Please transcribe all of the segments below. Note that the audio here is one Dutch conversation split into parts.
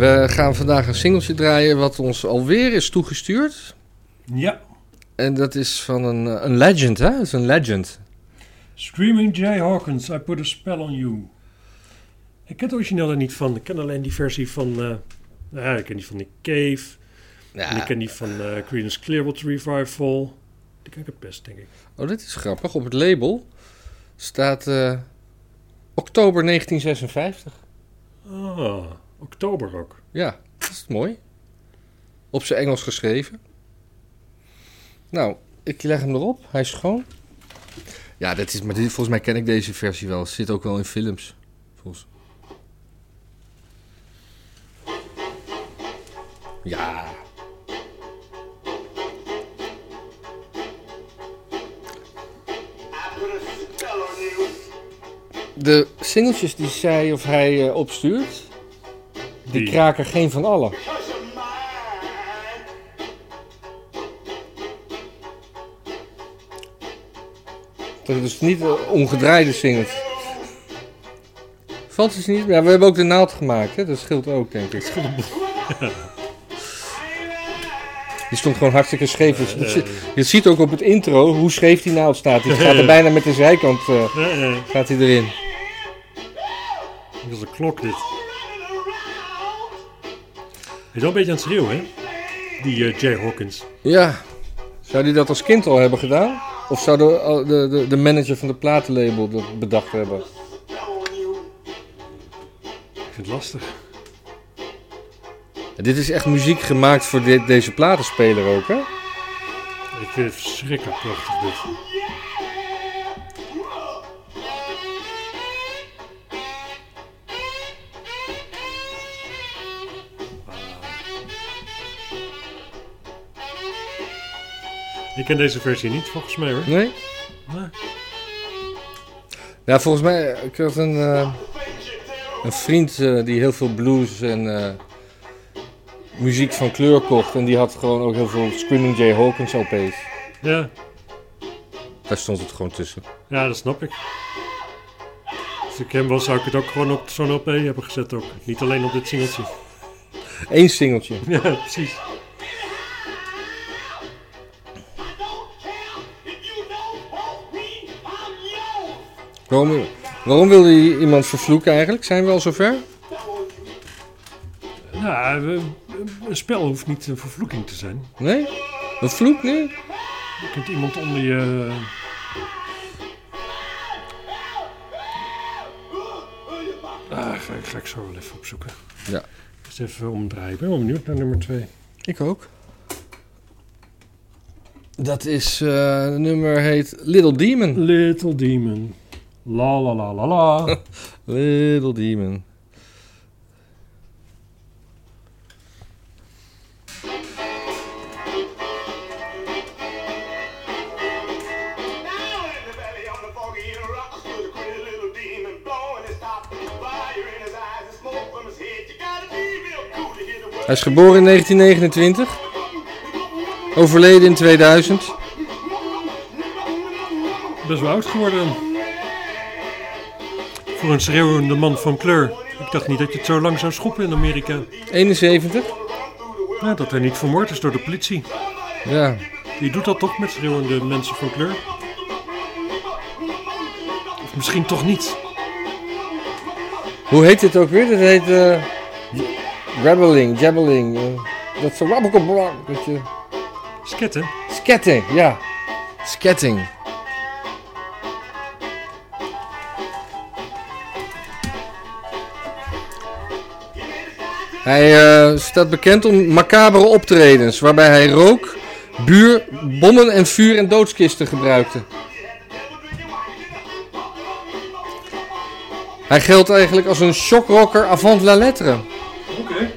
We gaan vandaag een singeltje draaien wat ons alweer is toegestuurd. Ja. En dat is van een, eh, een legend, hè? Dat is een legend. Screaming Jay Hawkins, I Put a Spell on You. Ik ken het origineel er niet van. Ik ken alleen die versie van... eh, nou ja, ik ken die van Nick Cave. En ik ken die van eh Creedence Clearwater Revival. Die ken ik het best, denk ik. Oh, dit is grappig. Op het label staat oktober 1956. Ah, oktober ook. Ja, dat is mooi. Op zijn Engels geschreven. Nou, ik leg hem erop. Hij is schoon. Ja, dat is, maar dit, volgens mij ken ik deze versie wel. Zit ook wel in films. Volgens. Ja. De singeltjes die zij of hij eh, opstuurt, die Die. kraken geen van allen. Dat is dus niet eh, ongedraaide singles. Valt dus niet. Ja, we hebben ook de naald gemaakt, hè? dat scheelt ook, denk ik. Die stond gewoon hartstikke scheef. Dus je, ziet- je ziet ook op het intro hoe scheef die naald staat. Die gaat er bijna met de zijkant eh, Eh, eh, gaat hij erin. Is een klok dit. Hij is wel een beetje aan het schreeuwen, hè? Die eh, Jay Hawkins. Ja. Zou die dat als kind al hebben gedaan? Of zou de, de, de, de manager van de platenlabel dat bedacht hebben? Ik vind het lastig. Ja, dit is echt muziek gemaakt voor dit, deze platenspeler ook, hè? Ik vind het verschrikkelijk prachtig, dit. Ik ken deze versie niet, volgens mij hoor. Nee? Nee. Ja, volgens mij, ik had een, eh, een vriend eh, die heel veel blues en eh, muziek van kleur kocht. En die had gewoon ook heel veel Screaming Jay Hawkins LP's. Ja, Daar stond het gewoon tussen. ja, dat snap ik. Als ik hem was, zou ik het ook gewoon op zo'n LP hebben gezet ook. Niet alleen op dit singeltje. Eén singeltje. Ja, precies. Waarom, waarom wilde hij iemand vervloeken eigenlijk? Zijn we al zover? Nou, een spel hoeft niet een vervloeking te zijn. Nee? Een vloek nu? Je kunt iemand onder je... Ah, ga, ga ik zo wel even opzoeken. Ja. Eens even omdraaien. Ik ben wel benieuwd naar nummer 2. Ik ook. Dat is, het nummer heet Little Demon. Little Demon. La la la la la. Little Demon. Hij is geboren in 1929. Overleden in 2000. Best wel oud geworden. Voor een schreeuwende man van kleur. Ik dacht niet dat je het zo lang zou schoppen in Amerika. 71. Ja, dat hij niet vermoord is door de politie. Ja. Die doet dat toch met schreeuwende mensen van kleur? Of misschien toch niet. Hoe heet dit ook weer? Dat heet eh Rebelling, Jabbeling. eh, dat is een. Dat je... Sketten. Sketting, ja. Sketting. Hij eh, staat bekend om macabere optredens, waarbij hij rook, buur, bommen en vuur- en doodskisten gebruikte. Hij geldt eigenlijk als een shockrocker avant la lettre. Oké.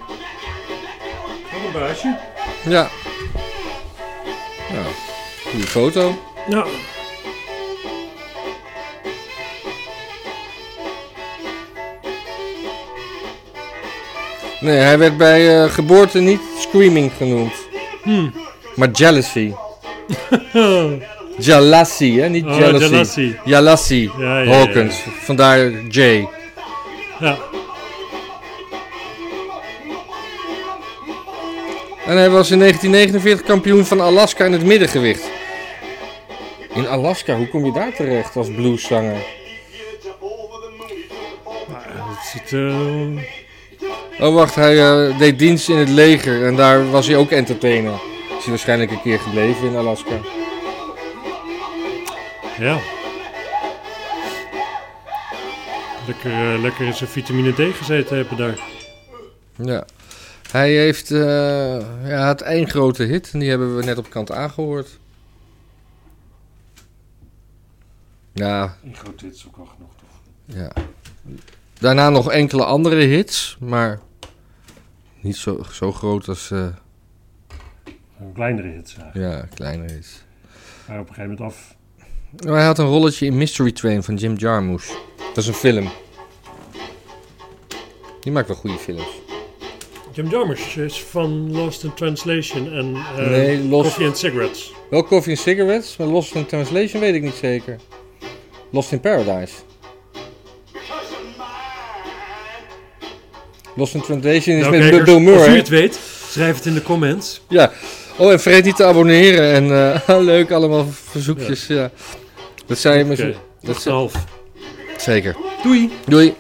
Wat een baasje. Ja. Nou, goede foto. Ja. Nee, hij werd bij eh, geboorte niet Screaming genoemd. Maar Jealousy. Jealousy, hè? Niet Oh, Jealousy. Jealousy. Jealousy. Ja, ja, ja. Hawkins. Vandaar J. Ja. En hij was in 1949 kampioen van Alaska in het middengewicht. In Alaska, hoe kom je daar terecht als blueszanger? Het ziet, eh, Oh wacht, hij eh, deed dienst in het leger en daar was hij ook entertainer. Is hij waarschijnlijk een keer gebleven in Alaska. ja. Lekker, eh, lekker in zijn vitamine D gezeten hebben daar. Ja. Hij heeft eh, ja, had één grote hit en die hebben we net op kant aangehoord. Ja, Een groot dit is ook al genoeg toch? ja. Daarna nog enkele andere hits, maar niet zo, zo groot als eh, Een kleinere hits eigenlijk. ja, kleinere hits. Maar op een gegeven moment af. Maar hij had een rolletje in Mystery Train van Jim Jarmusch. Dat is een film. Die maakt wel goede films. Jim Jarmusch is van Lost in Translation en eh Nee, Lost- Coffee and Cigarettes. Wel Coffee and Cigarettes, maar Lost in Translation weet ik niet zeker. Lost in Paradise. Lost in Translation is Nou, met kijkers, Bill Als u Murray. het weet, schrijf het in de comments. Ja. Oh, en vergeet niet te abonneren. En eh, leuk, allemaal verzoekjes. Ja. Dat zei je me Oké, zo. tot Dat half. Zeker. Doei! Doei.